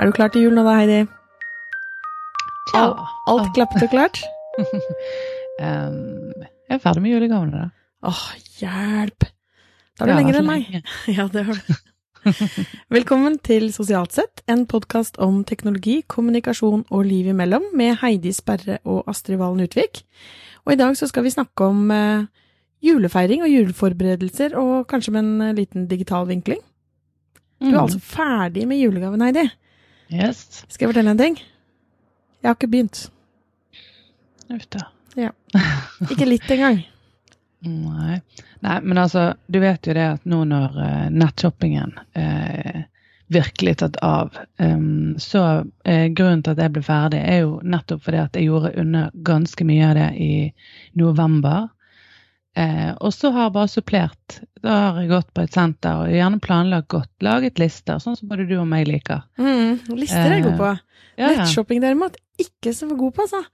Er du klar til jul nå da, Heidi? Tja. Alt, alt klappet og klart? um, jeg er ferdig med julegavene, da. Åh, hjelp! Da er du lenger enn meg. Ja, det har du. Velkommen til Sosialt sett, en podkast om teknologi, kommunikasjon og liv imellom, med Heidi Sperre og Astrid Valen Utvik. Og i dag så skal vi snakke om eh, julefeiring og juleforberedelser, og kanskje med en eh, liten digital vinkling. Du er Mm. altså ferdig med julegaven, Heidi. Yes. Skal jeg fortelle en ting? Jeg har ikke begynt. Uff da. Ikke litt engang. Nei. Nei, men altså, du vet jo det at nå når uh, nettshoppingen uh, virkelig tatt av, Um, så eh, grunnen til at jeg ble ferdig, er jo nettopp fordi at jeg gjorde unna ganske mye av det i november. Eh, og så har jeg bare supplert. Da har jeg gått på et senter og gjerne planlagt godt, laget lister, sånn som både du og meg liker. Mm, lister er jeg god på. Ja. Nettshopping derimot, ikke så god på, altså.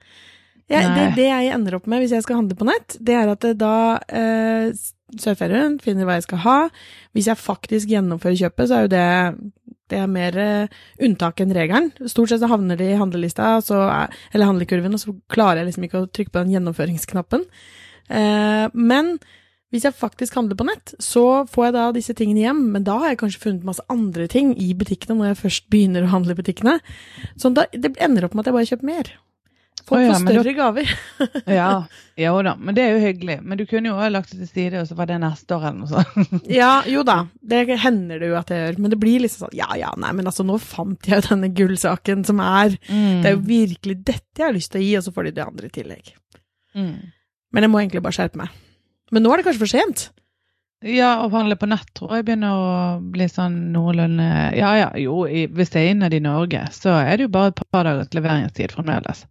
Jeg, det, det jeg ender opp med hvis jeg skal handle på nett, det er at det da eh, surfer jeg rundt, finner hva jeg skal ha. Hvis jeg faktisk gjennomfører kjøpet, så er jo det, det er mer eh, unntak enn regelen. Stort sett så havner det i handlelista, så er, eller handlekurven, og så klarer jeg liksom ikke å trykke på den gjennomføringsknappen. Eh, men hvis jeg faktisk handler på nett, så får jeg da disse tingene hjem, men da har jeg kanskje funnet masse andre ting i butikkene når jeg først begynner å handle i butikkene. Så da, det ender opp med at jeg bare kjøper mer. Folk Å ja, får større gaver. Ja, jo da, men det er jo hyggelig. Men du kunne jo ha lagt det til side, og så var det neste år eller noe sånt. Ja, jo da, det hender det jo at jeg gjør, men det blir liksom sånn, ja ja, nei, men altså, nå fant jeg jo denne gullsaken som er, det er jo virkelig dette jeg har lyst til å gi, og så får de det andre i tillegg. mm. Men jeg må egentlig bare skjerpe meg. Men nå er det kanskje for sent? Ja, å handle på nett tror jeg begynner å bli sånn noenlunde Ja ja, jo, hvis det er innad i Norge, så er det jo bare et par dagers leveringstid fremdeles.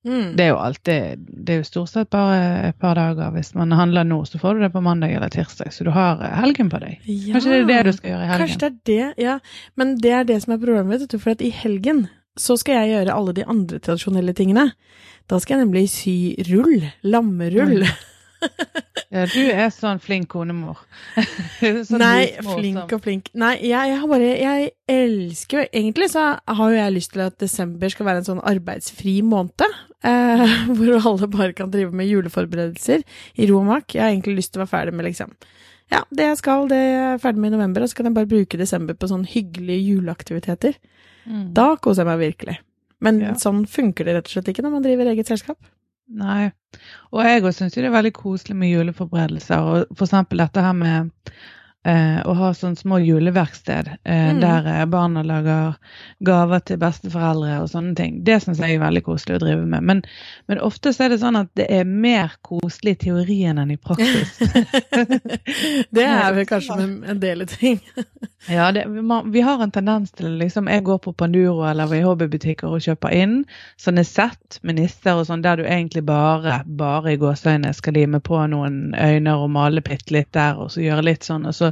Mm. Det er jo alltid Det er jo stort sett bare et par dager. Hvis man handler nå, så får du det på mandag eller tirsdag, så du har eh, helgen på deg. Ja. Kanskje det er det du skal gjøre i helgen? Kanskje det er det, ja. Men det er det som er problemet, vet du, for at i helgen så skal jeg gjøre alle de andre tradisjonelle tingene. Da skal jeg nemlig sy rull. Lammerull. Ja, du er sånn flink konemor. sånn Nei, flink og flink. Nei, jeg, jeg har bare Jeg elsker jo Egentlig så har jo jeg lyst til at desember skal være en sånn arbeidsfri måned. Eh, hvor alle bare kan drive med juleforberedelser i ro og mak. Jeg har egentlig lyst til å være ferdig med liksom Ja, det jeg skal, det er jeg ferdig med i november, og så kan jeg bare bruke desember på sånn hyggelige juleaktiviteter. Mm. Da koser jeg meg virkelig. Men Ja. sånn funker det rett og slett ikke når man driver eget selskap. Nei. Og jeg òg syns det er veldig koselig med juleforberedelser. Og for eksempel dette her med eh, å ha sånn små juleverksted eh, Mm. der eh, barna lager gaver til besteforeldre og sånne ting. Det syns jeg er veldig koselig å drive med. Men, men ofte så er det sånn at det er mer koselig i teorien enn i praksis. det er vel kanskje en del ting. Ja, det, vi, har en tendens til liksom, Jeg går på Panduro eller i hobbybutikker og kjøper inn sånne sett med nisser og sånn, der du egentlig bare bare i gåseøyne skal lime på noen øyne og male bitte litt der, og så gjøre litt sånn, og så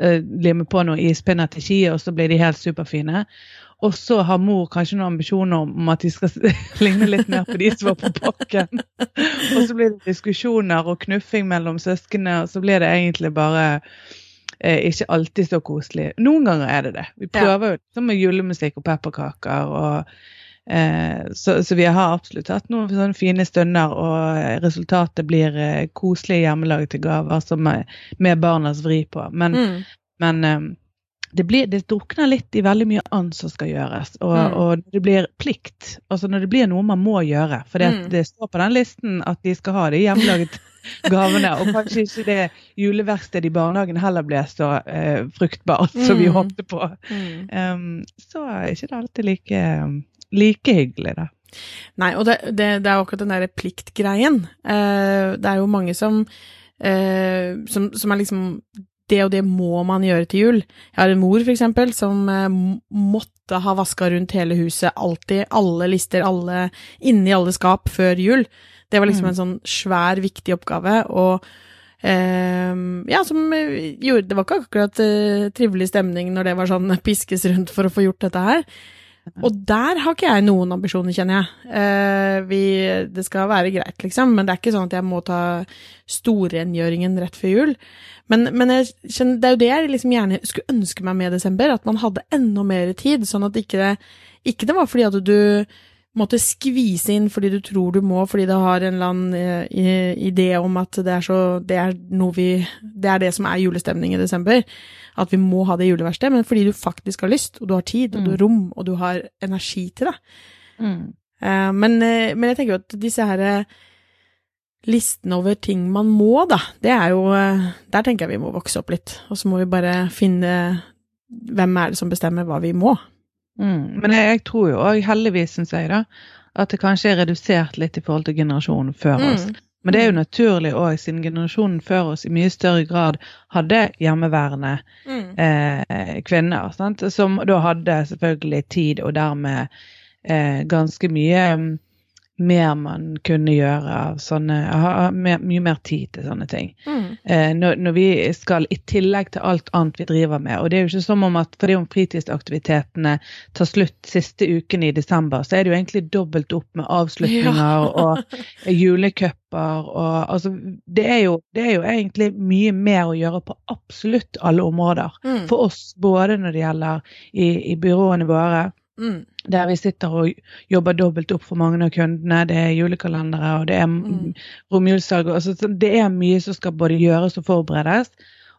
eh, lime på noen ispinner til skiet, og så blir de helt superfine. Og så har mor kanskje noen ambisjoner om at de skal ligne litt mer på de som var på pakken. Og så blir det diskusjoner og knuffing mellom søsknene, og så blir det egentlig bare eh, ikke alltid så koselig. Noen ganger er det det. Vi prøver jo liksom med julemusikk og pepperkaker. og eh, så, så vi har absolutt hatt noen sånne fine stunder, og resultatet blir eh, koselige hjemmelagde gaver som er med barnas vri på. Men, Mm. men eh, det, blir, det drukner litt i veldig mye annet som skal gjøres. Og, Mm. og det blir plikt. Altså når det blir noe man må gjøre. For Mm. det står på den listen at de skal ha de hjemmelaget gavene. Og kanskje ikke det juleverkstedet i barnehagen heller ble så eh, fruktbart som vi Mm. håpte på. Um, så er ikke det alltid like, like hyggelig, da. Nei, og det, det, det er jo akkurat den derre pliktgreien. Eh, det er jo mange som, eh, som Som er liksom Det og det må man gjøre til jul. Jeg har en mor, for eksempel, som eh, måtte ha vaska rundt hele huset alltid. Alle lister, alle inni alle skap før jul. Det var liksom Mm. en sånn svær, viktig oppgave. Og eh, ja, som eh, gjorde Det var ikke akkurat eh, trivelig stemning når det var sånn piskes rundt for å få gjort dette her. Og der har ikke jeg noen ambisjoner, kjenner jeg. Eh, vi, det skal være greit, liksom, men det er ikke sånn at jeg må ta storrengjøringen rett før jul. Men, men jeg kjenner, det er jo det jeg liksom gjerne skulle ønske meg med desember, at man hadde enda mer tid, sånn at ikke det, ikke det var fordi at du måtte skvise inn fordi du tror du må, fordi det har en eller annen eh, idé om at det er så Det er noe vi Det er det som er julestemning i desember. At vi må ha det juleverkstedet, men fordi du faktisk har lyst, og du har tid, og du har rom, og du har energi til det. Mm. Eh, men, eh, men jeg tenker jo at disse her listene over ting man må, da, det er jo eh, Der tenker jeg vi må vokse opp litt. Og så må vi bare finne hvem er det som bestemmer hva vi må. Mm. Men jeg, jeg tror jo òg, heldigvis, syns jeg, da, at det kanskje er redusert litt i forhold til generasjonen før oss. Mm. Men det er jo naturlig òg, siden generasjonen før oss i mye større grad hadde hjemmeværende Mm. eh, kvinner, sant? som da hadde selvfølgelig tid og dermed eh, ganske mye mm, mer man kunne gjøre av sånne ha, Mye mer tid til sånne ting. Mm. Eh, når, når vi skal, i tillegg til alt annet vi driver med. Og det er jo ikke som om at fordi om fritidsaktivitetene tar slutt siste uken i desember, så er det jo egentlig dobbelt opp med avslutninger og julecuper og altså det er, jo, det er jo egentlig mye mer å gjøre på absolutt alle områder. Mm. For oss, både når det gjelder i, i byråene våre, Mm. der vi sitter og jobber dobbelt opp for mange av kundene. Det er julekalendere og det er Mm. romjulssalg. Altså, det er mye som skal både gjøres og forberedes.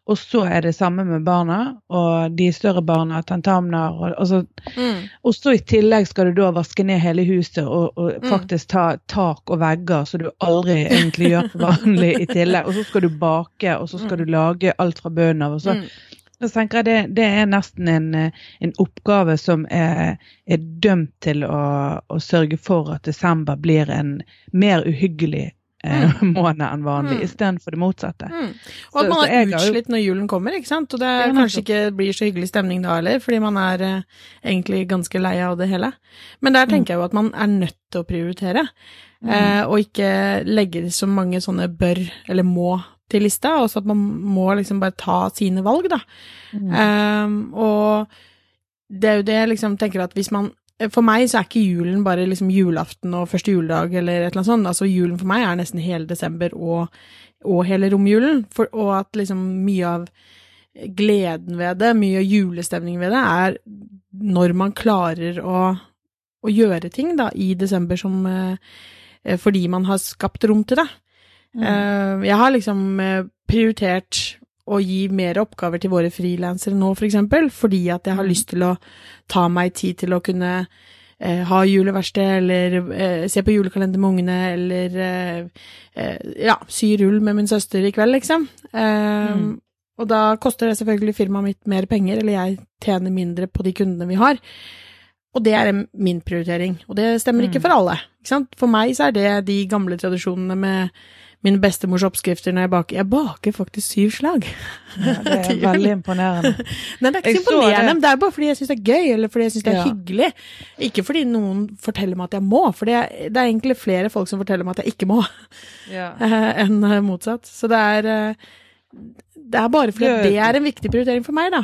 Og så er det samme med barna og de større barna, tentamener. Og, altså, Mm. og så i tillegg skal du da vaske ned hele huset og, og Mm. faktisk ta tak og vegger, som du aldri egentlig gjør for vanlig i tillegg. Og så skal du bake, og så skal du lage alt fra bunnen av. og så Mm. tenker jeg det, det er nesten en, en oppgave som er, er dømt til å, å sørge for at desember blir en mer uhyggelig eh, måned enn vanlig, Mm. istedenfor det motsatte. Mm. Og at man er jeg utslitt når julen kommer, ikke sant. Og det er kanskje ikke blir så hyggelig stemning da heller, fordi man er eh, egentlig ganske lei av det hele. Men der tenker jeg jo at man er nødt til å prioritere, eh, og ikke legge så mange sånne bør eller må til lista, og så at man må liksom bare ta sine valg, da. Mm. Um, og det er jo det jeg liksom tenker at hvis man For meg så er ikke julen bare liksom julaften og første juledag eller et eller annet sånt. Altså julen for meg er nesten hele desember og, og hele romjulen. For, og at liksom mye av gleden ved det, mye av julestemningen ved det, er når man klarer å, å gjøre ting da i desember som eh, Fordi man har skapt rom til det. Mm. Eh, jeg har liksom eh, prioritert å gi mer oppgaver til våre frilansere nå, for eksempel, fordi at jeg har Mm. lyst til å ta meg tid til å kunne eh, ha juleverksted, eller eh, se på julekalender med ungene, eller eh, eh, ja, sy rull med min søster i kveld, liksom. Eh, Mm. Og da koster det selvfølgelig firmaet mitt mer penger, eller jeg tjener mindre på de kundene vi har. Og det er min prioritering, og det stemmer ikke Mm. for alle. Ikke sant? For meg så er det de gamle tradisjonene med min bestemors oppskrifter når jeg baker. Jeg baker faktisk syv slag. Ja, det er veldig imponerende. Nei, det er ikke så imponerende, det. men det er bare fordi jeg syns det er gøy, eller fordi jeg syns det er Ja. hyggelig. Ikke fordi noen forteller meg at jeg må, for det er, det er egentlig flere folk som forteller meg at jeg ikke må, Ja. enn eh, motsatt. Så det er eh, Det er bare fordi Det- det er en viktig prioritering for meg, da.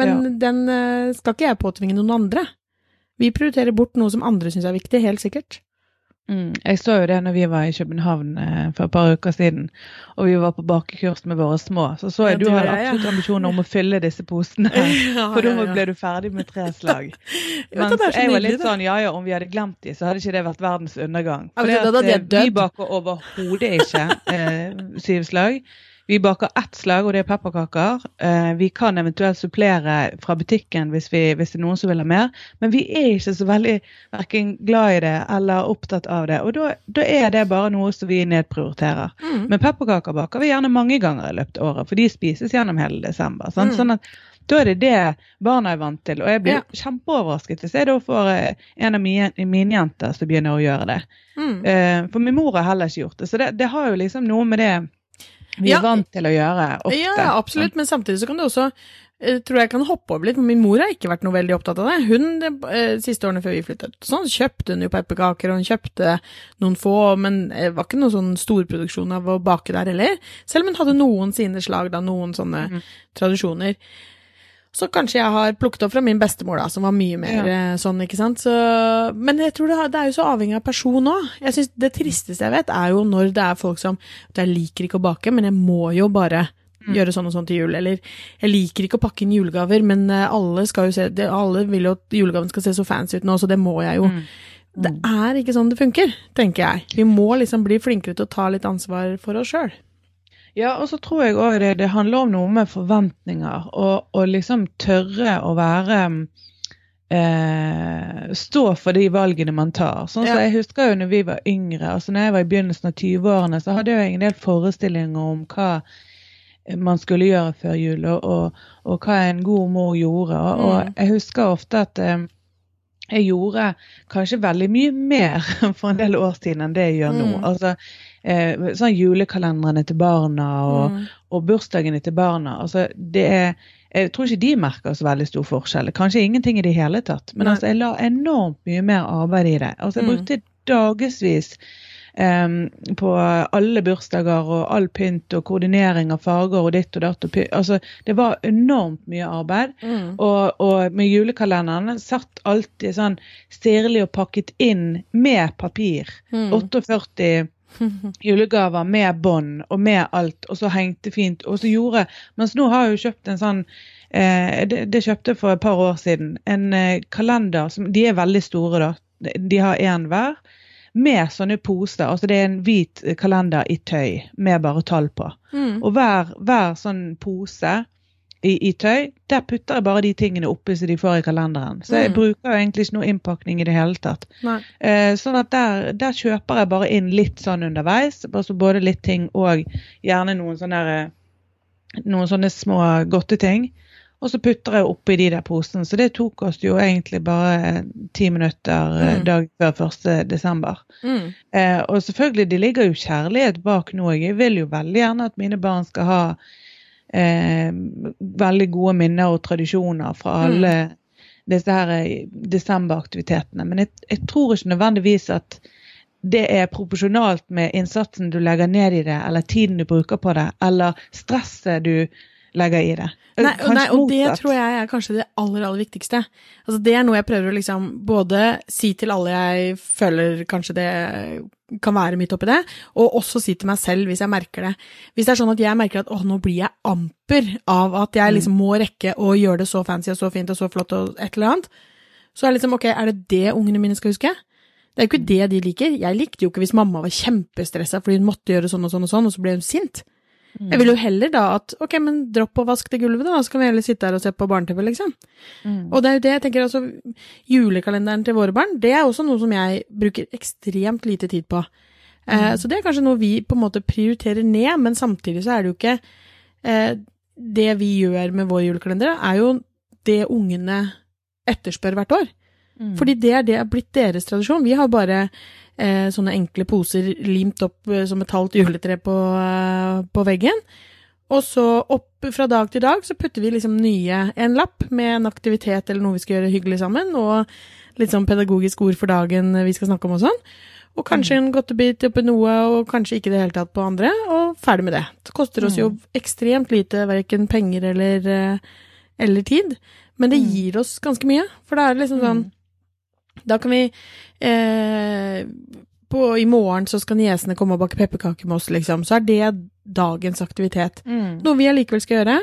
Men den eh, skal ikke jeg påtvinge noen andre. Vi prioriterer bort noe som andre syns er viktig, helt sikkert. Mm. Jeg så jo det når vi var i København eh, for et par uker siden, og vi var på bakekurs med våre små. Så så Ja, jeg du har hadde gjør ja. absolutt ambisjoner om å fylle disse posene. For da ble du ferdig med tre slag. Jeg Mens så jeg var litt sånn ja ja, om vi hadde glemt de, så hadde ikke det vært verdens undergang. For jeg at, eh, vi baker overhodet ikke eh, syv slag. Vi baker ett slag, og det er pepperkaker. Eh, vi kan eventuelt supplere fra butikken hvis, vi, hvis det er noen som vil ha mer, men vi er ikke så veldig verken glad i det eller opptatt av det. Og da, da er det bare noe som vi nedprioriterer. Mm. Men pepperkaker baker vi gjerne mange ganger i løpet av året, for de spises gjennom hele desember. Mm. Sånn at da er det det barna er vant til. Og jeg blir Ja. kjempeoverrasket hvis jeg da får eh, en av mine, mine jenter som begynner å gjøre det. Mm. Eh, For min mor har heller ikke gjort det. Så det, det har jo liksom noe med det vi Ja. er vant til å gjøre ofte. Ja, absolutt, men samtidig så kan det også jeg tror jeg kan hoppe over litt, for min mor har ikke vært noe veldig opptatt av det. Hun, de siste årene før vi flyttet, sånn kjøpte hun jo pepperkaker, og hun kjøpte noen få, men det var ikke noen sånn storproduksjon av å bake der heller. Selv om hun hadde noen sine slag, da, noen sånne mm. tradisjoner. Så kanskje jeg har plukket opp fra min bestemor, da, som var mye mer Ja. eh, sånn, ikke sant. Så, men jeg tror det, det er jo så avhengig av person òg. Det tristeste jeg vet, er jo når det er folk som Jeg liker ikke å bake, men jeg må jo bare Mm. gjøre sånn og sånn til jul. Eller jeg liker ikke å pakke inn julegaver, men eh, alle, se, det, alle vil jo at julegaven skal se så fancy ut nå, så det må jeg jo. Mm. Det er ikke sånn det funker, tenker jeg. Vi må liksom bli flinkere til å ta litt ansvar for oss sjøl. Ja, og så tror jeg òg det, det handler om noe med forventninger. Og, og liksom tørre å være eh, Stå for de valgene man tar. Sånn ja. så Jeg husker jo når vi var yngre, altså når jeg var i begynnelsen av 20-årene, så hadde jeg en del forestillinger om hva man skulle gjøre før jul, og, og, og hva en god mor gjorde. Og, Mm. jeg husker ofte at eh, jeg gjorde kanskje veldig mye mer for en del år siden enn det jeg gjør nå. Mm. Altså, eh, sånn julekalenderne til barna og, Mm. og bursdagene til barna. Altså, det er, jeg tror ikke de merker så veldig stor forskjell. Kanskje ingenting i det hele tatt. Men altså, jeg la enormt mye mer arbeid i det. Altså, jeg Mm. brukte dagevis Um, på alle bursdager og all pynt og koordinering av farger og ditt og datt. Og py altså, det var enormt mye arbeid. Mm. Og, og med julekalenderen satt alltid sånn stirrelig og pakket inn med papir. Mm. 48 julegaver med bånd og med alt, og så hengte fint. Og så gjorde Mens nå har jeg jo kjøpt en sånn eh, det, det kjøpte jeg for et par år siden. En eh, kalender som De er veldig store, da. De har én hver. Med sånne poser. Altså det er en hvit kalender i tøy med bare tall på. Mm. Og hver, hver sånn pose i, i tøy, der putter jeg bare de tingene oppi som de får i kalenderen. Så jeg Mm. bruker jo egentlig ikke noe innpakning i det hele tatt. Eh, sånn at der, der kjøper jeg bare inn litt sånn underveis. Altså både litt ting og gjerne noen sånne, eh, noen sånne små godteting. Og så putter jeg oppi de der posene. Så det tok oss jo egentlig bare ti minutter eh, Mm. dag før 1. desember. Mm. Eh, og selvfølgelig, det ligger jo kjærlighet bak noe. Jeg vil jo veldig gjerne at mine barn skal ha eh, veldig gode minner og tradisjoner fra Mm. alle disse her eh, desemberaktivitetene. Men jeg, jeg tror ikke nødvendigvis at det er proporsjonalt med innsatsen du legger ned i det, eller tiden du bruker på det, eller stresset du legger i det. Nei, og, nei, og det tror jeg er kanskje det aller, aller viktigste. Altså, det er noe jeg prøver å liksom både si til alle jeg føler kanskje det kan være midt oppi det, og også si til meg selv hvis jeg merker det. Hvis det er sånn at jeg merker at åh, nå blir jeg amper av at jeg liksom må rekke å gjøre det så fancy og så fint og så flott og et eller annet, så er det liksom, ok, er det det ungene mine skal huske? Det er jo ikke det de liker. Jeg likte jo ikke hvis mamma var kjempestressa fordi hun måtte gjøre sånn og sånn og sånn, og så ble hun sint. Jeg vil jo heller da at ok, men dropp å vaske det gulvet, da, så kan vi heller sitte her og se på barne-TV, liksom. Mm. Og det er jo det jeg tenker, altså, julekalenderen til våre barn, det er også noe som jeg bruker ekstremt lite tid på. Eh, så det er kanskje noe vi på en måte prioriterer ned, men samtidig så er det jo ikke eh, Det vi gjør med vår julekalender, er jo det ungene etterspør hvert år. Mm. Fordi det er det er blitt deres tradisjon. Vi har bare eh, sånne enkle poser limt opp eh, som et halvt juletre på, eh, på veggen. Og så opp fra dag til dag så putter vi liksom nye en lapp med en aktivitet eller noe vi skal gjøre hyggelig sammen, og litt sånn pedagogisk ord for dagen vi skal snakke om og sånn. Og kanskje en godtebit oppi noe, og kanskje ikke i det hele tatt på andre, og ferdig med det. Det koster oss jo ekstremt lite, verken penger eller, eh, eller tid, men det Mm. gir oss ganske mye. For da er det liksom sånn da kan vi eh, på, I morgen så skal niesene komme og bake pepperkaker med oss, liksom. Så er det dagens aktivitet. Mm. Noe vi allikevel skal gjøre,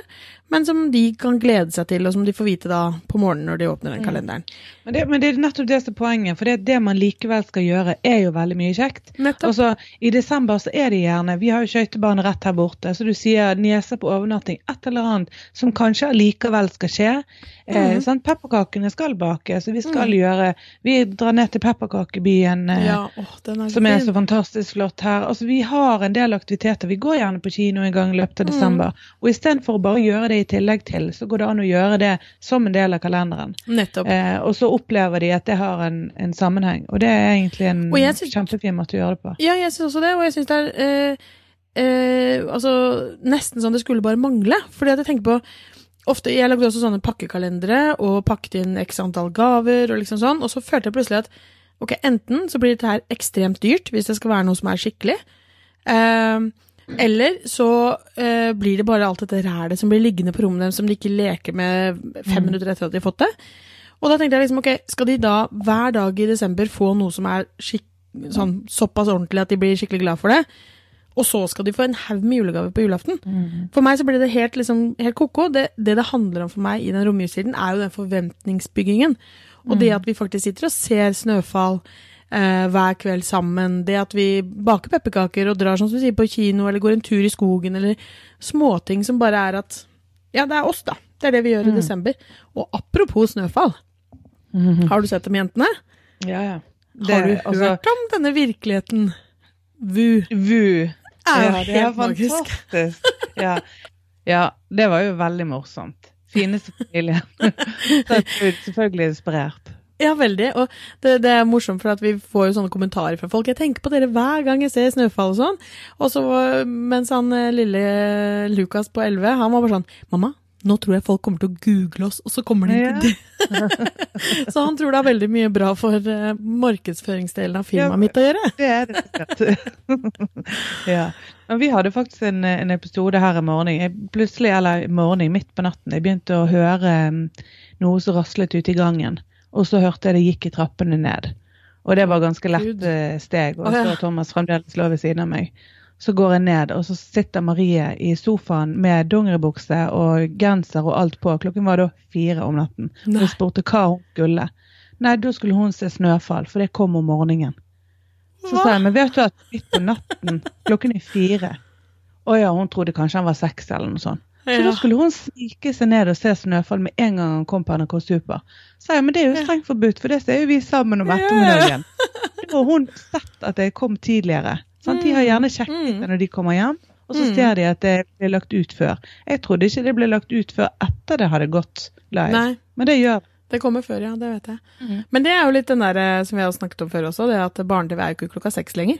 men som de kan glede seg til, og som de får vite da på morgenen når de åpner den Mm. kalenderen. Men, det, men det er nettopp det som er poenget, for det, det man likevel skal gjøre, er jo veldig mye kjekt. Nettopp. Og så I desember så er det gjerne Vi har jo skøytebane rett her borte, så du sier niese på overnatting, et eller annet som kanskje allikevel skal skje. Eh, Mhm. Pepperkakene skal bake, så vi skal mm. gjøre Vi drar ned til pepperkakebyen. Eh, ja, åh, er Som er så fantastisk flott her. Altså, Vi har en del aktiviteter. Vi går gjerne på kino en gang i løpet av Mm. desember. Og istedenfor å bare gjøre det i tillegg til, så går det an å gjøre det som en del av kalenderen. Nettopp. Eh, og så opplever de at det har en, en sammenheng. Og det er egentlig en synes- kjempefin måte å gjøre det på. Ja, jeg syns også det, og jeg syns det er eh, eh, altså, nesten sånn det skulle bare mangle. Fordi at jeg tenker på ofte, Jeg lagde også sånne pakkekalendere og pakket inn x antall gaver, og liksom sånn, og så følte jeg plutselig at ok, enten så blir dette her ekstremt dyrt hvis det skal være noe som er skikkelig, eh, Eller så eh, blir det bare alt dette rælet som blir liggende på rommet deres, som de ikke leker med fem Mm. minutter etter at de har fått det. Og da tenkte jeg liksom, ok, skal de da hver dag i desember få noe som er sånn, såpass ordentlig at de blir skikkelig glad for det, og så skal de få en haug med julegaver på julaften? Mm. For meg så blir det helt, liksom, helt ko-ko. Det, det det handler om for meg i den romjulstiden, er jo den forventningsbyggingen. Og det at vi faktisk sitter og ser snøfall eh, hver kveld sammen. Det at vi baker pepperkaker og drar som vi sier på kino, eller går en tur i skogen, eller småting som bare er at Ja, det er oss, da. Det er det vi gjør i desember. Og apropos snøfall. Mhm. Har du sett dem, jentene? Ja, ja. Har du altså, hørt om denne virkeligheten? VU. VU. Er ja, det er fantastisk. Ja. ja, det var jo veldig morsomt. Fineste familien. Selvfølgelig inspirert. Ja, veldig. Og det, det er morsomt, for at vi får jo sånne kommentarer fra folk. Jeg tenker på dere hver gang jeg ser snøfall og sånn. Og så, mens han eh, lille Lukas på 11, han var bare sånn Mamma, nå tror jeg folk kommer til å google oss, og så kommer de Ja. så han tror det er veldig mye bra for eh, markedsføringsdelen av firmaet Ja, mitt å gjøre. Det er det ja. Men vi hadde faktisk en, en episode her i morgen. Jeg plutselig, eller i morgen, midt på natten, jeg begynte å høre mm, noe som raslet ute i gangen. Og så hørte jeg det gikk i trappene ned. Og det var ganske lett eh, steg. Og så så Thomas fremdeles lå ved siden av meg. Så går jeg ned, og så sitter Marie i sofaen med dongeribukse og genser og alt på. Klokken var da fire om natten. Og jeg spurte hva hun skulle. Nei, da skulle hun se snøfall, for det kom om morgenen. Så sa jeg, men vet du at midt på natten, klokken er fire Å ja, hun trodde kanskje han var seks eller noe sånt. Så da skulle hun snike seg ned og se Snøfall med en gang han kom på NRK Super. Så jeg, men det er jo strengt forbudt, for det ser jo vi sammen om ettermiddagen. Da har hun sett at jeg kom tidligere. Sant? De har gjerne sjekket Mm. det når de kommer hjem, og så Mm. ser de at det ble lagt ut før. Jeg trodde ikke det ble lagt ut før etter det hadde gått live. Nei. Men det gjør det. Det kommer før, ja. Det vet jeg. Mm. Men det er jo litt den der eh, som vi har snakket om før også, det at barne-TV er jo ikke klokka seks lenger.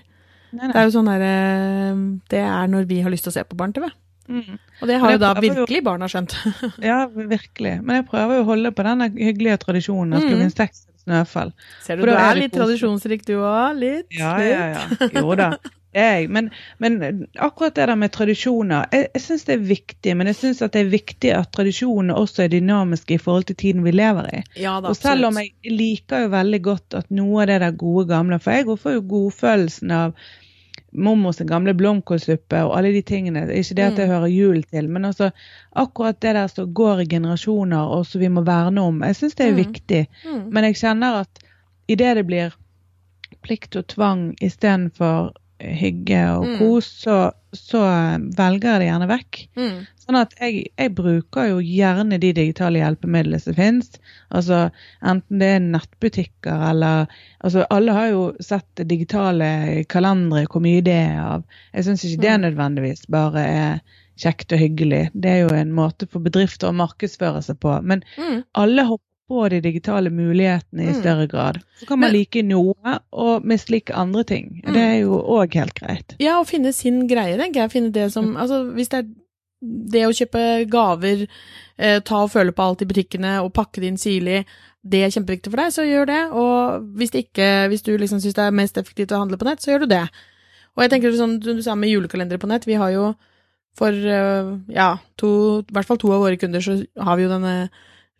Nei, Det er jo sånn der, eh, det er når vi har lyst til å se på barne-TV. Mm. Og det har jo da virkelig barna skjønt. Ja, virkelig. Men jeg prøver jo å holde på denne hyggelige tradisjonen Jeg Mm. klokken seks snøfall. Ser du, du er litt tradisjonsrik du òg. Litt. Ja, ja, ja. Jo da. Jeg. Men, men akkurat det der med tradisjoner, jeg, jeg syns det er viktig. Men jeg syns det er viktig at tradisjonene også er dynamiske i forhold til tiden vi lever i. Ja da, Og selv om jeg liker jo veldig godt at noe av det der gode gamle For jeg får jo godfølelsen av mormor sin gamle blomkålsuppe og alle de tingene. Ikke det at det Mm. hører jul til, men altså akkurat det der som går i generasjoner, og som vi må verne om. Jeg syns det er Mm. viktig. Mm. Men jeg kjenner at idet det blir plikt og tvang istedenfor hygge og Mm. kos, så, så eh, velger jeg det gjerne vekk. Mm. Sånn at jeg, jeg bruker jo gjerne de digitale hjelpemidlene som finnes. Altså enten det er nettbutikker eller Altså alle har jo sett digitale kalendere, hvor mye det er av. Jeg syns ikke det Mm. nødvendigvis bare er kjekt og hyggelig. Det er jo en måte for bedrifter å markedsføre seg på. Men Mm. alle hopper på de digitale mulighetene i Mm. større grad. Så kan man Men- like noe og mislike andre ting. Mm. Det er jo òg helt greit. Ja, å finne sin greie, tenker jeg. Finne det som Altså, hvis det er det å kjøpe gaver, eh, ta og føle på alt i butikkene og pakke det inn sirlig, det er kjempeviktig for deg, så gjør det. Og hvis ikke, hvis du liksom syns det er mest effektivt å handle på nett, så gjør du det. Og jeg tenker sånn, du sa med julekalendere på nett, vi har jo for eh, ja, to, i hvert fall to av våre kunder, så har vi jo denne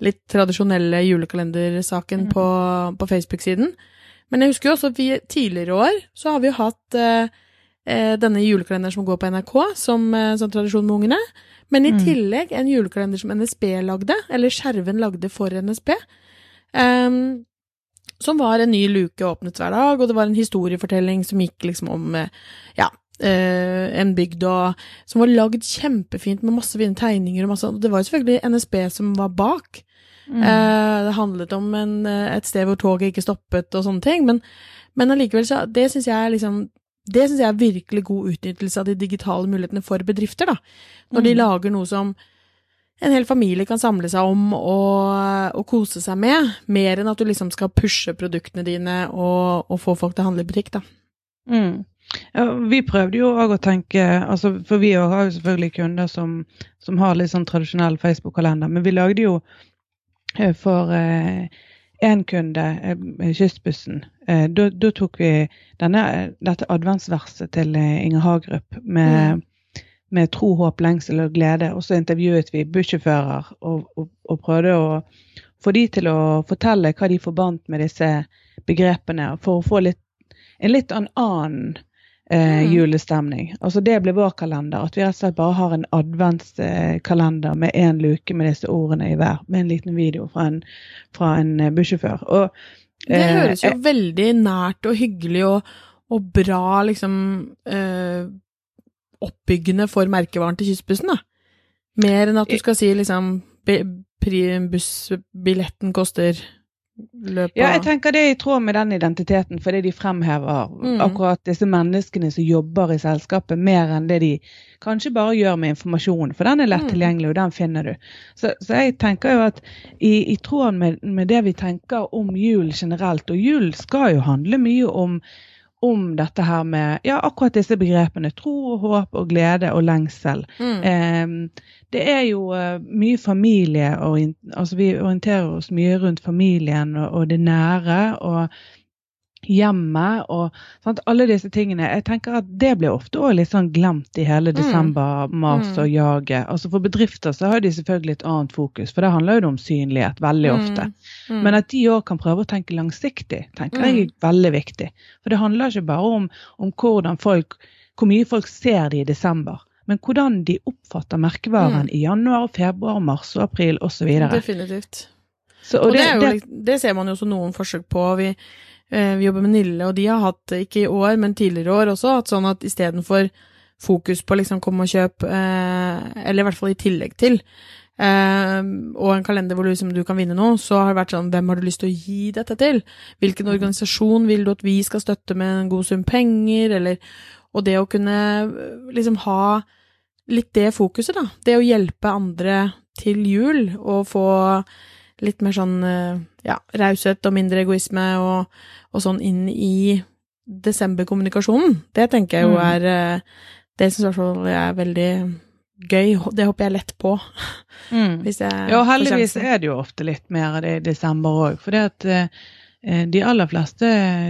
litt tradisjonelle julekalendersaken Mm. på, på Facebook-siden. Men jeg husker jo også at vi tidligere år så har vi jo hatt eh, eh, denne julekalenderen som går på NRK, som, eh, som tradisjon med ungene. Men i Mm. tillegg en julekalender som NSB lagde, eller Skjerven lagde for NSB. ehm, som var en ny luke åpnet hver dag, og det var en historiefortelling som gikk liksom om eh, ja, Uh, en bygd, og som var lagd kjempefint med masse fine tegninger og masse og Det var jo selvfølgelig NSB som var bak. Mm. Eh, det handlet om en, eh, et sted hvor toget ikke stoppet og sånne ting, men, men allikevel så Det syns jeg er liksom det synes jeg er virkelig god utnyttelse av de digitale mulighetene for bedrifter, da. Når de Mm. lager noe som en hel familie kan samle seg om og, og kose seg med, mer enn at du liksom skal pushe produktene dine og, og få folk til å handle i butikk, da. Mm. Ja, vi prøvde jo òg å tenke altså, For vi har jo selvfølgelig kunder som, som har litt sånn tradisjonell Facebook-kalender, men vi lagde jo for én kunde, eh, Kystbussen, eh, da da tok vi denne, dette adventsverset til eh, Inger Hagerup med Mm. med tro, håp, lengsel og glede. Og så intervjuet vi bussjåfører og, og, og, prøvde å få de til å fortelle hva de forbandt med disse begrepene, for å få litt, en litt annen eh, Mm. julestemning. Altså Det blir vår kalender. At vi rett og slett bare har en adventskalender med én luke med disse ordene i hver, med en liten video fra en, fra en eh, bussjåfør. Og Det eh, høres jo jeg- veldig nært og hyggelig og, og bra, liksom eh, Oppbyggende for merkevaren til Kystbussen, da. Mer enn at du skal si liksom Bussbilletten koster løp Ja, jeg tenker det er i tråd med den identiteten, fordi de fremhever Mm. akkurat disse menneskene som jobber i selskapet, mer enn det de kanskje bare gjør med informasjon, for den er lett Mm. tilgjengelig, og den finner du. Så, så jeg tenker jo at i, i tråd med, med det vi tenker om jul generelt, og jul skal jo handle mye om om dette her med ja, akkurat disse begrepene. Tro og håp og glede og lengsel. mm. Eh, det er jo eh, mye familie, altså vi orienterer oss mye rundt familien og, og det nære og hjemmet og sant, alle disse tingene. Jeg tenker at det blir ofte også litt sånn glemt i hele Mm. desember-maset Mm. og jaget. Altså For bedrifter så har de selvfølgelig et annet fokus, for det handler jo om synlighet veldig ofte. Mm. Men at de òg kan prøve å tenke langsiktig, tenker jeg er veldig viktig. For det handler ikke bare om, om hvordan folk, hvor mye folk ser de i desember, men hvordan de oppfatter merkevaren Mm. i januar, februar, mars og april osv. Definitivt. Så, Og det, er jo, det ser man jo også noen forsøk på. Vi, vi jobber med Nille, og de har hatt, ikke i år, men tidligere år også, hatt sånn at istedenfor fokus på liksom kom og kjøp, eh, eller i hvert fall i tillegg til, eh, og en kalender hvor liksom, du kan vinne noe, så har det vært sånn, hvem har du lyst til å gi dette til? Hvilken organisasjon vil du at vi skal støtte med en god sum penger, eller, og det å kunne eh, liksom ha litt det fokuset da, det å hjelpe andre til jul, og få litt mer sånn eh, ja, raushet og mindre egoisme og, og sånn inn i desemberkommunikasjonen. Det tenker jeg jo Mm. er eh, Det syns i hvert fall jeg er veldig gøy. Det hopper jeg lett på. mm. Ja, heldigvis er det jo ofte litt mer av det i desember òg. For det at eh, de aller fleste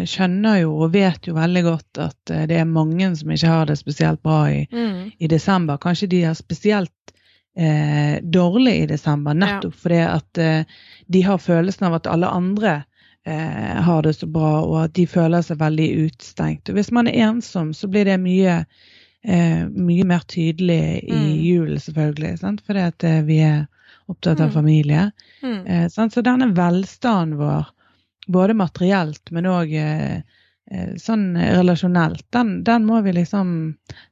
skjønner jo og vet jo veldig godt at det er mange som ikke har det spesielt bra i, Mm. i desember. Kanskje de har spesielt eh, dårlig i desember, nettopp fordi at eh, de har følelsen av at alle andre eh, har det så bra, og at de føler seg veldig utstengt. Og hvis man er ensom, så blir det mye, eh, mye mer tydelig i Mm. julen, selvfølgelig. Sant? Fordi at eh, vi er opptatt av Mm. familie. Mm. Eh, sant? Så denne velstanden vår, både materielt, men òg eh, sånn relasjonelt, den, den må vi liksom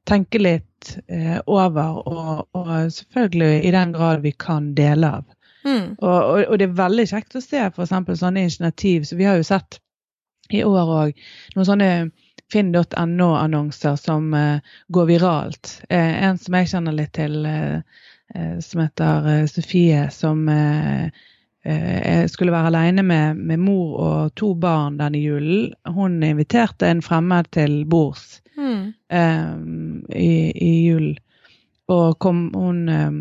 tenke litt eh, over, og, og selvfølgelig i den grad vi kan dele av. Mm. Og, og, og det er veldig kjekt å se f.eks. sånne initiativ. Så vi har jo sett i år òg noen sånne finn.no-annonser som eh, går viralt. Eh, en som jeg kjenner litt til, eh, eh, som heter eh, Sofie, som eh, eh, skulle være alene med, med mor og to barn denne julen. Hun inviterte en fremmed til bords Mm. eh, i, i julen. Og kom hun eh,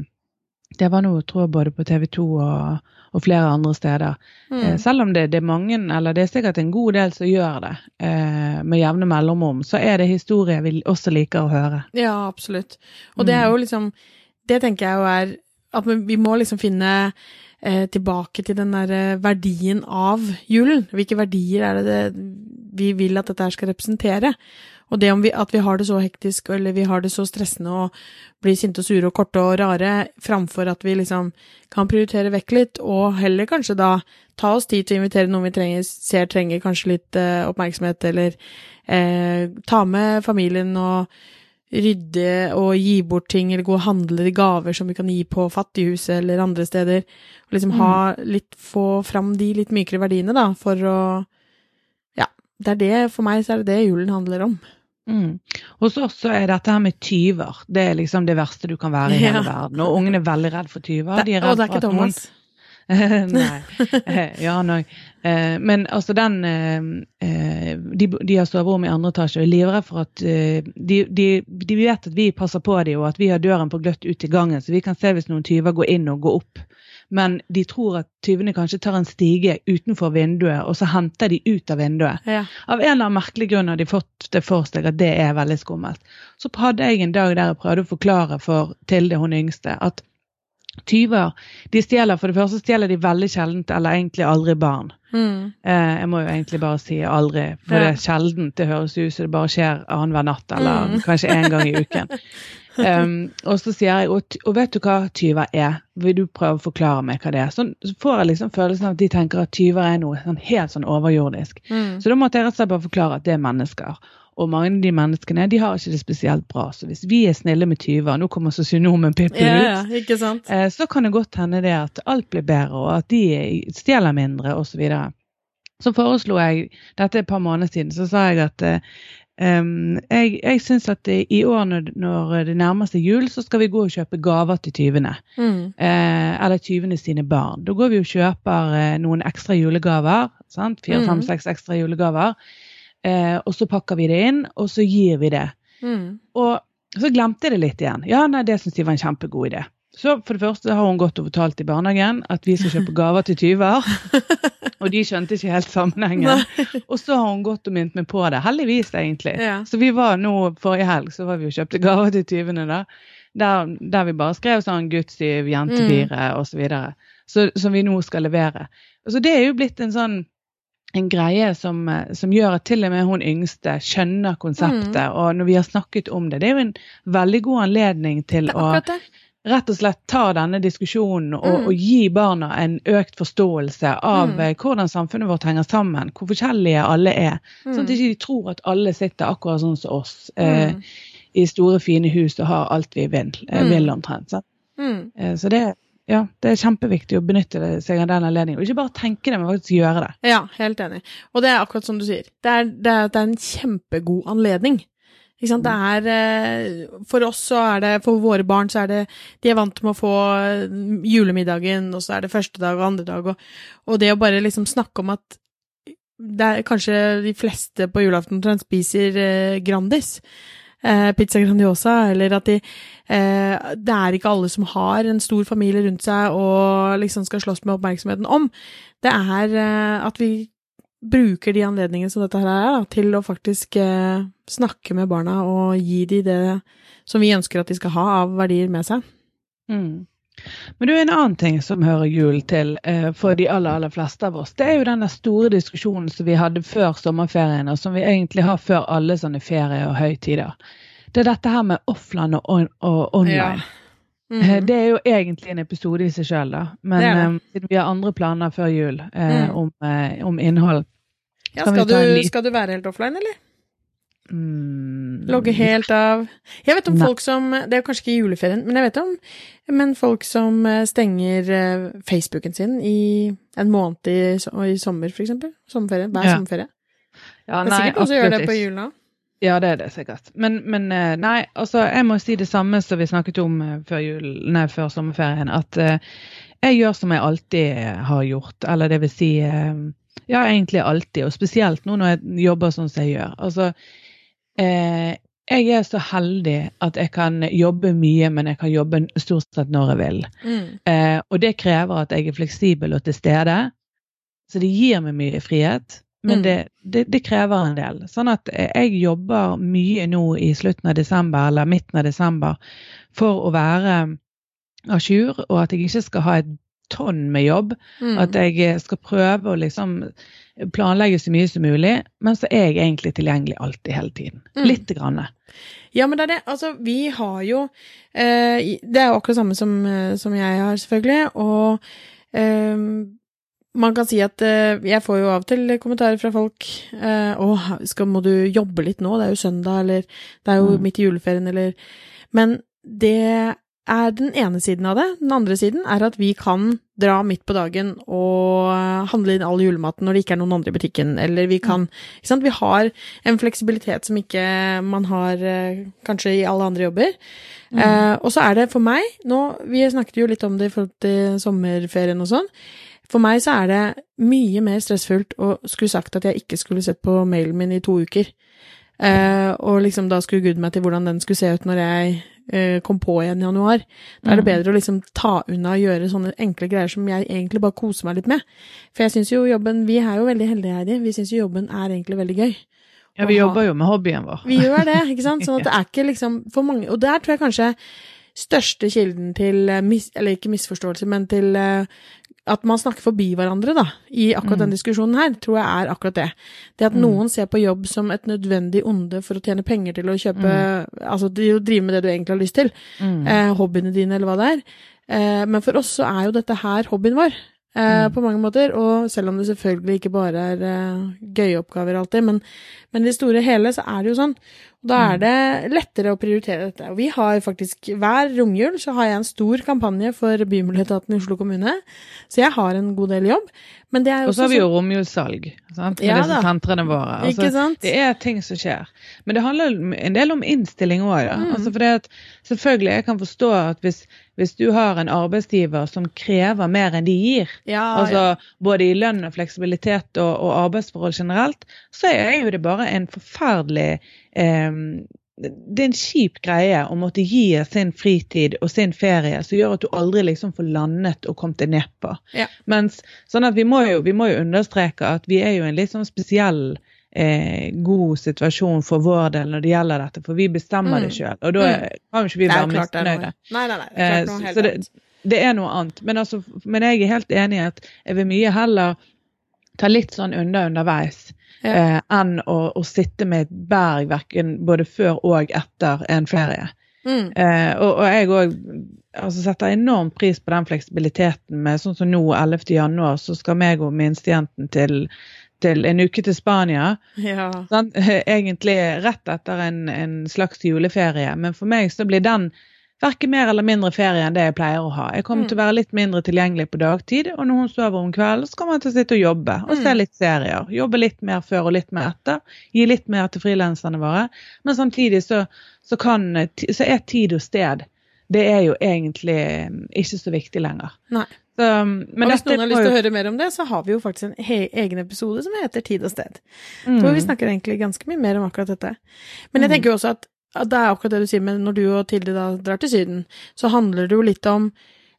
Det var noe, tror jeg, både på TV 2 og, og flere andre steder. Eh, Mm. selv om det, det er mange, eller det er sikkert en god del som gjør det eh, med jevne mellomrom, så er det historier vi også liker å høre. Ja, absolutt. Og det er Mm. jo liksom Det tenker jeg jo er at vi- vi må liksom finne eh, tilbake til den der eh, verdien av julen. Hvilke verdier er det, det vi vil at dette her skal representere? Og det om vi, at vi har det så hektisk, eller vi har det så stressende og blir sinte og sure og korte og rare, framfor at vi liksom kan prioritere vekk litt, og heller kanskje da ta oss tid til å invitere noen vi trenger, ser trenger kanskje litt eh, oppmerksomhet, eller eh, ta med familien og rydde og gi bort ting, eller gå og handle de gaver som vi kan gi på Fattighuset eller andre steder. Og liksom ha litt, få fram de litt mykere verdiene, da, for å Ja. Det er det, for meg så er det det julen handler om. Mm. Hos oss så er dette her med tyver det er liksom det verste du kan være i hele Ja. verden. Og ungene er veldig redd for tyver. De er og det er ikke Thomas. noen. Nei. Eh, Ja, nei. Eh, men altså den eh, eh, de, de har soverom i andre etasje og er livredde for at eh, de, de, de vet at vi passer på dem, og at vi har døren på gløtt ut i gangen, så vi kan se hvis noen tyver går inn og går opp. Men de tror at tyvene kanskje tar en stige utenfor vinduet, og så henter de ut av vinduet. Ja. Av en eller annen merkelig grunn har de fått det for seg at det er veldig skummelt. Så hadde jeg en dag der jeg prøvde å forklare for Tilde, hun yngste, at tyver de stjeler For det første stjeler de veldig sjeldent, eller egentlig aldri, barn. Mm. Eh, jeg må jo egentlig bare si aldri, for Ja. det er sjeldent. Det høres ut som det bare skjer annenhver natt, eller Mm. kanskje én gang i uken. Um, og så sier jeg, og, og vet du hva tyver er? Vil du prøve å forklare meg hva det er? Så, så får jeg liksom følelsen av at de tenker at tyver er noe sånn, helt sånn overjordisk. Mm. Så da måtte jeg rett og slett bare forklare at det er mennesker. Og mange av de menneskene de har ikke det spesielt bra. Så hvis vi er snille med tyver, nå kommer sosionomen Pippi Ja, ut, ja, ikke sant? eh, så kan det godt hende det at alt blir bedre, og at de stjeler mindre, osv. Så, videre. så foreslo jeg, dette er et par måneder siden, så sa jeg at Um, jeg, jeg syns at i år når, når det nærmer seg jul, så skal vi gå og kjøpe gaver til tyvene. Mm. Uh, eller tyvene sine barn. Da går vi og kjøper uh, noen ekstra julegaver. sant? Fire, fem, Mhm. seks ekstra julegaver. Eh, og så pakker vi det inn, og så gir vi det. Mm. Og så glemte jeg det litt igjen. Ja, nei, det syns de var en kjempegod idé. Så for det første har hun gått og fortalt i barnehagen at vi skal kjøpe gaver til tyver. og de skjønte ikke helt sammenhengen. Og så har hun gått og minnet meg på det. Heldigvis, egentlig. Ja. Så vi var nå forrige helg så var vi og kjøpte gaver til tyvene da. Der, der vi bare skrev sånn gudstyv, jentefire Mm. og så videre. Så, som vi nå skal levere. Så det er jo blitt en sånn en greie som, eh, som gjør at til og med hun yngste skjønner konseptet. Mm. Og når vi har snakket om det, det er jo en veldig god anledning til å rett og slett ta denne diskusjonen og, Mm. og gi barna en økt forståelse av Mm. eh, hvordan samfunnet vårt henger sammen, hvor forskjellige alle er. Sånn at de ikke tror at alle sitter akkurat sånn som oss eh, Mm. i store, fine hus og har alt vi vil, eh, Mm. vil omtrent. Så, Mm. Eh, så det, ja, det er kjempeviktig å benytte seg av den anledningen. Og ikke bare tenke det, men faktisk gjøre det. Ja, helt enig. Og det er akkurat som du sier. Det er, det er, det er en kjempegod anledning. Ikke sant? Det er eh, For oss så er det For våre barn så er det De er vant med å få eh, julemiddagen, og så er det første dag og andre dag, og, og det å bare liksom snakke om at det er kanskje de fleste på julaften omtrent spiser eh, Grandis. Eh, pizza Grandiosa, eller at de eh, Det er ikke alle som har en stor familie rundt seg og liksom skal slåss med oppmerksomheten om. Det er eh, at vi bruker de anledningene som dette her er, da, til å faktisk eh, snakke med barna og gi dem det som vi ønsker at de skal ha av verdier med seg. Mm. Men du, en annen ting som hører jul til eh, for de aller, aller fleste av oss, det er jo denne store diskusjonen som vi hadde før sommerferien, og som vi egentlig har før alle sånne ferie- og høytider. Det er dette her med offline og, on og online. Ja. Mm -hmm. Det er jo egentlig en episode i seg sjøl, da. Men Det er det. eh, siden vi har andre planer før jul eh, Mm. om, eh, om innhold ja, skal, skal, du, liten- skal du være helt offline, eller? Mm, Logge helt av Jeg vet om Nei. folk som Det er kanskje ikke juleferien, men jeg vet om men folk som eh, stenger eh, Facebooken sin i en måned i, i sommer, for eksempel. Sommerferie. Hver Ja. sommerferie. Ja, Det er sikkert noen som gjør det på julen jul nå. Ja, det er det sikkert. Men, men eh, nei, altså jeg må si det samme som vi snakket om før, jul, nei, før sommerferien. At uh, jeg gjør som jeg alltid har gjort. Eller det vil si uh, Ja, egentlig alltid. Og spesielt nå når jeg jobber sånn som jeg gjør. Altså eh, jeg er så heldig at jeg kan jobbe mye, men jeg kan jobbe stort sett når jeg vil. Mm. Eh, og det krever at jeg er fleksibel og til stede. Så det gir meg mye frihet, men Mm. det, det, det krever en del. Sånn at jeg jobber mye nå i slutten av desember eller midten av desember for å være à jour, og at jeg ikke skal ha et tonn med jobb. Mm. At jeg skal prøve å liksom planlegge så mye som mulig, men så er jeg egentlig tilgjengelig alltid, hele tiden. Mm. Lite grann. Ja, men det er det. Altså, vi har jo eh, Det er jo akkurat samme som, eh, som jeg har, selvfølgelig. Og eh, man kan si at eh, jeg får jo av og til kommentarer fra folk eh, 'Å, skal, må du jobbe litt nå? Det er jo søndag', eller 'Det er jo Mm. midt i juleferien', eller Men det er den ene siden av det. Den andre siden er at vi kan dra midt på dagen og handle inn all julematen når det ikke er noen andre i butikken, eller vi kan Ikke sant? Vi har en fleksibilitet som ikke man har eh, kanskje i alle andre jobber. Mm. Eh, og så er det for meg nå Vi snakket jo litt om det i forhold til sommerferien og sånn. For meg så er det mye mer stressfullt å skulle sagt at jeg ikke skulle sett på mailen min i to uker. Eh, og liksom da skulle gude meg til hvordan den skulle se ut når jeg eh, kom på igjen i januar. Da er det Mm. bedre å liksom ta unna og gjøre sånne enkle greier som jeg egentlig bare koser meg litt med. For jeg syns jo jobben Vi er jo veldig heldige, Heidi. Vi syns jo jobben er egentlig veldig gøy. Ja, vi jobber jo med hobbyen vår. Vi gjør det, ikke sant? Sånn at det er ikke liksom for mange Og der tror jeg kanskje største kilden til eh, Eller ikke misforståelse, men til eh, at man snakker forbi hverandre, da, i akkurat den Mm. diskusjonen her, tror jeg er akkurat det. Det at Mm. noen ser på jobb som et nødvendig onde for å tjene penger til å kjøpe Altså til å drive med det du egentlig har lyst til. Mm. Eh, hobbyene dine, eller hva det er. Eh, men for oss så er jo dette her hobbyen vår. Eh, Mm. På mange måter, og selv om det selvfølgelig ikke bare er eh, gøye oppgaver alltid, men, men i det store hele så er det jo sånn. Da er Mm. det lettere å prioritere dette. Vi har faktisk, hver romjul så har jeg en stor kampanje for Bymiljøetaten i Oslo kommune, så jeg har en god del jobb. Men det er jo Og så har vi jo romjulssalg sant? med Ja disse sentrene våre. Altså? Det er ting som skjer. Men det handler en del om innstilling òg. Ja. Mm. Altså at, selvfølgelig, jeg kan forstå at hvis, hvis du har en arbeidsgiver som krever mer enn de gir, Ja, altså både i lønn og fleksibilitet og, og arbeidsforhold generelt, så er jo det bare en forferdelig det er en kjip greie å måtte gi sin fritid og sin ferie som gjør at du aldri liksom får landet og kommet deg ned på. Ja. Mens, sånn at vi må, jo, vi må jo understreke at vi er jo en litt sånn spesiell eh, god situasjon for vår del når det gjelder dette, for vi bestemmer Mm. det sjøl. Og da Mm. kan jo ikke vi være misfornøyde. Nei, nei, nei. Det er klart noe helt så det- annet. Det er noe annet. Men, altså, men jeg er helt enig i at jeg vil mye heller ta litt sånn unna underveis Ja. eh, enn å, å sitte med et berg hverken både før og etter en ferie. Mm. Eh, og, og jeg òg altså, setter enormt pris på den fleksibiliteten med sånn som nå 11. januar, så skal meg og minstejenten til, til en uke til Spania. Ja. Sånn, Egentlig rett etter en, en slags juleferie, men for meg så blir den verken mer eller mindre ferie enn det jeg pleier å ha. Jeg kommer Mm. til å være litt mindre tilgjengelig på dagtid, og når hun sover om kvelden, så kommer jeg til å sitte og jobbe og se Mm. litt serier. Jobbe litt mer før og litt mer etter. Gi litt mer til frilanserne våre. Men samtidig så, så, kan, så er tid og sted det er jo egentlig eh, ikke så viktig lenger. Nei. Så, men og hvis noen har lyst til å høre mer om det, så har vi jo faktisk en he egen episode som heter Tid og sted. Mm. Så vi snakker egentlig ganske mye mer om akkurat dette. Men jeg Mm. tenker jo også at, at det er akkurat det du sier, men når du og Tilde da drar til Syden, så handler det jo litt om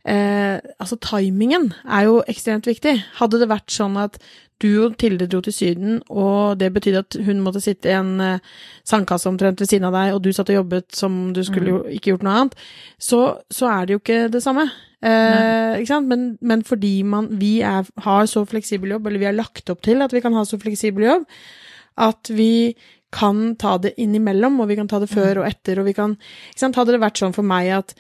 eh, Altså, timingen er jo ekstremt viktig. Hadde det vært sånn at du og Tilde dro til Syden, og det betydde at hun måtte sitte i en eh, sandkasse omtrent ved siden av deg, og du satt og jobbet som du skulle jo ikke gjort noe annet, så, så er det jo ikke det samme. Eh, ikke sant? Men, men fordi man, vi er, har så fleksibel jobb, eller vi har lagt opp til at vi kan ha så fleksibel jobb, at vi kan ta det innimellom, og vi kan ta det før og etter, og vi kan ikke sant? Hadde det vært sånn for meg at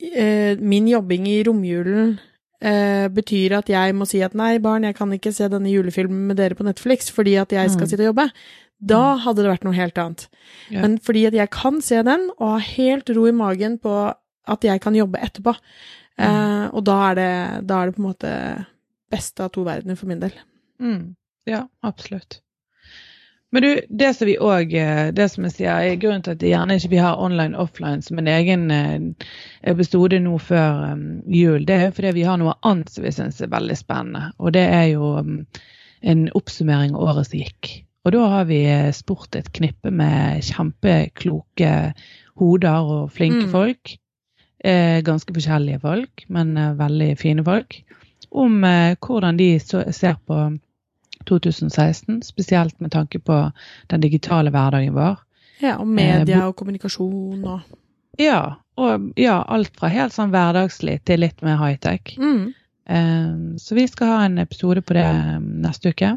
eh, min jobbing i romjulen eh, betyr at jeg må si at nei, barn, jeg kan ikke se denne julefilmen med dere på Netflix fordi at jeg skal Mm. sitte og jobbe, da hadde det vært noe helt annet. Ja. Men fordi at jeg kan se den, og har helt ro i magen på at jeg kan jobbe etterpå, eh, og da er, det, da er det på en måte beste av to verdener for min del. Mm. Ja, absolutt. Men du, det som vi òg Det som jeg sier, er grunnen til at det gjerne ikke vi har online offline som en egen eh, episode nå før um, jul, det er fordi vi har noe annet som vi syns er veldig spennende. Og det er jo um, en oppsummering av året som gikk. Og da har vi eh, spurt et knippe med kjempekloke hoder og flinke Mm. folk. Eh, ganske forskjellige folk, men eh, veldig fine folk. Om eh, hvordan de ser på 2016, spesielt med tanke på den digitale hverdagen vår. Ja, og media og kommunikasjon og Ja, og ja, alt fra helt sånn hverdagslig til litt mer high-tech. mm. Eh, så vi skal ha en episode på det eh, neste uke.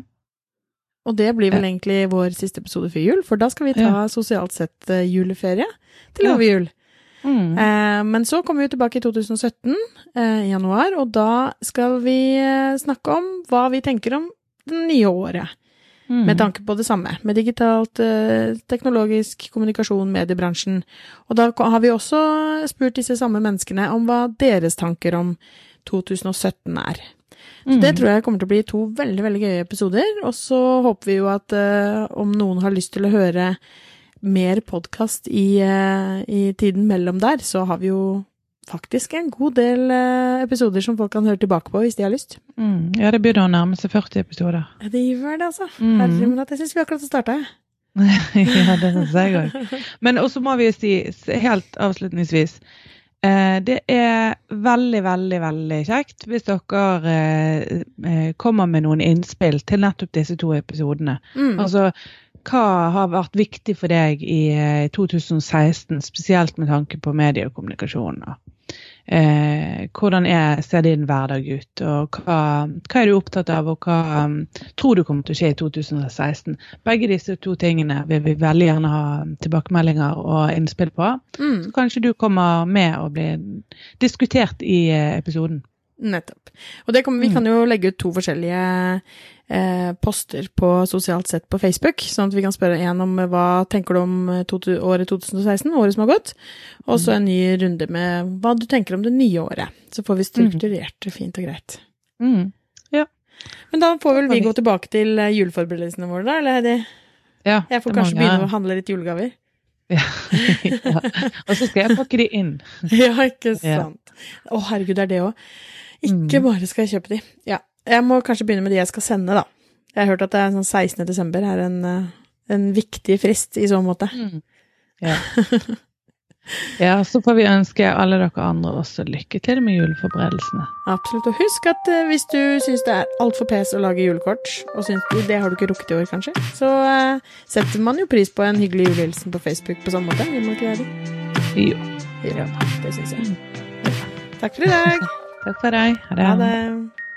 Og det blir vel egentlig vår siste episode før jul, for da skal vi ta Ja. sosialt sett eh, juleferie til over jul. Mm. Eh, men så kommer vi tilbake i 2017, eh, i januar, og da skal vi eh, snakke om hva vi tenker om det nye året. Mm. Med tanke på det samme, med digitalt, eh, teknologisk kommunikasjon, mediebransjen. Og da har vi også spurt disse samme menneskene om hva deres tanker om 2017 er. Så Mm. det tror jeg kommer til å bli to veldig veldig gøye episoder. Og så håper vi jo at uh, om noen har lyst til å høre mer podkast i, uh, i tiden mellom der, så har vi jo faktisk en god del eh, episoder som folk kan høre tilbake på hvis de har lyst. Mm. Ja, det begynner å nærme seg 40 episoder. Ja, det gjør det, altså. Mm. Jeg syns vi akkurat har starta. ja, det syns jeg òg. Men også må vi si, helt avslutningsvis eh, Det er veldig, veldig veldig kjekt hvis dere eh, kommer med noen innspill til nettopp disse to episodene. Mm. Altså, hva har vært viktig for deg i eh, 2016, spesielt med tanke på medie og? Eh, hvordan er, ser din hverdag ut, og hva, hva er du opptatt av, og hva um, tror du kommer til å skje i 2016? Begge disse to tingene vil vi veldig gjerne ha tilbakemeldinger og innspill på. Mm. Så kanskje du kommer med og blir diskutert i eh, episoden. Nettopp. Og det kommer, vi Mm. kan jo legge ut to forskjellige eh, poster på sosialt sett på Facebook, sånn at vi kan spørre en om eh, hva tenker du om eh, to, året 2016, året som har gått, og så en ny runde med hva du tenker om det nye året. Så får vi strukturert det fint og greit. Mm. Men da får vel vi gå tilbake til eh, juleforberedelsene våre, da, eller Heidi? Ja, Jeg får kanskje mange... begynne å handle litt julegaver. ja. Og så skal jeg pakke de inn. ja, ikke Ja. sant. Å, herregud, det er det òg. Ikke Mm. bare skal jeg kjøpe de. Ja. Jeg må kanskje begynne med de jeg skal sende, da. Jeg har hørt at det er sånn 16. desember er en, eh, en viktig frist i så måte. Mm. Ja. ja, så får vi ønske alle dere andre også lykke til med juleforberedelsene. Absolutt. Og husk at eh, hvis du syns det er altfor pes å lage julekort, og syns du det har du ikke rukket i år, kanskje, så eh, setter man jo pris på en hyggelig julehilsen på Facebook på samme måte. Gjør man ikke det? Jo. Ja, det syns jeg. Takk for i dag. Takk for deg. Ha det. Ha det.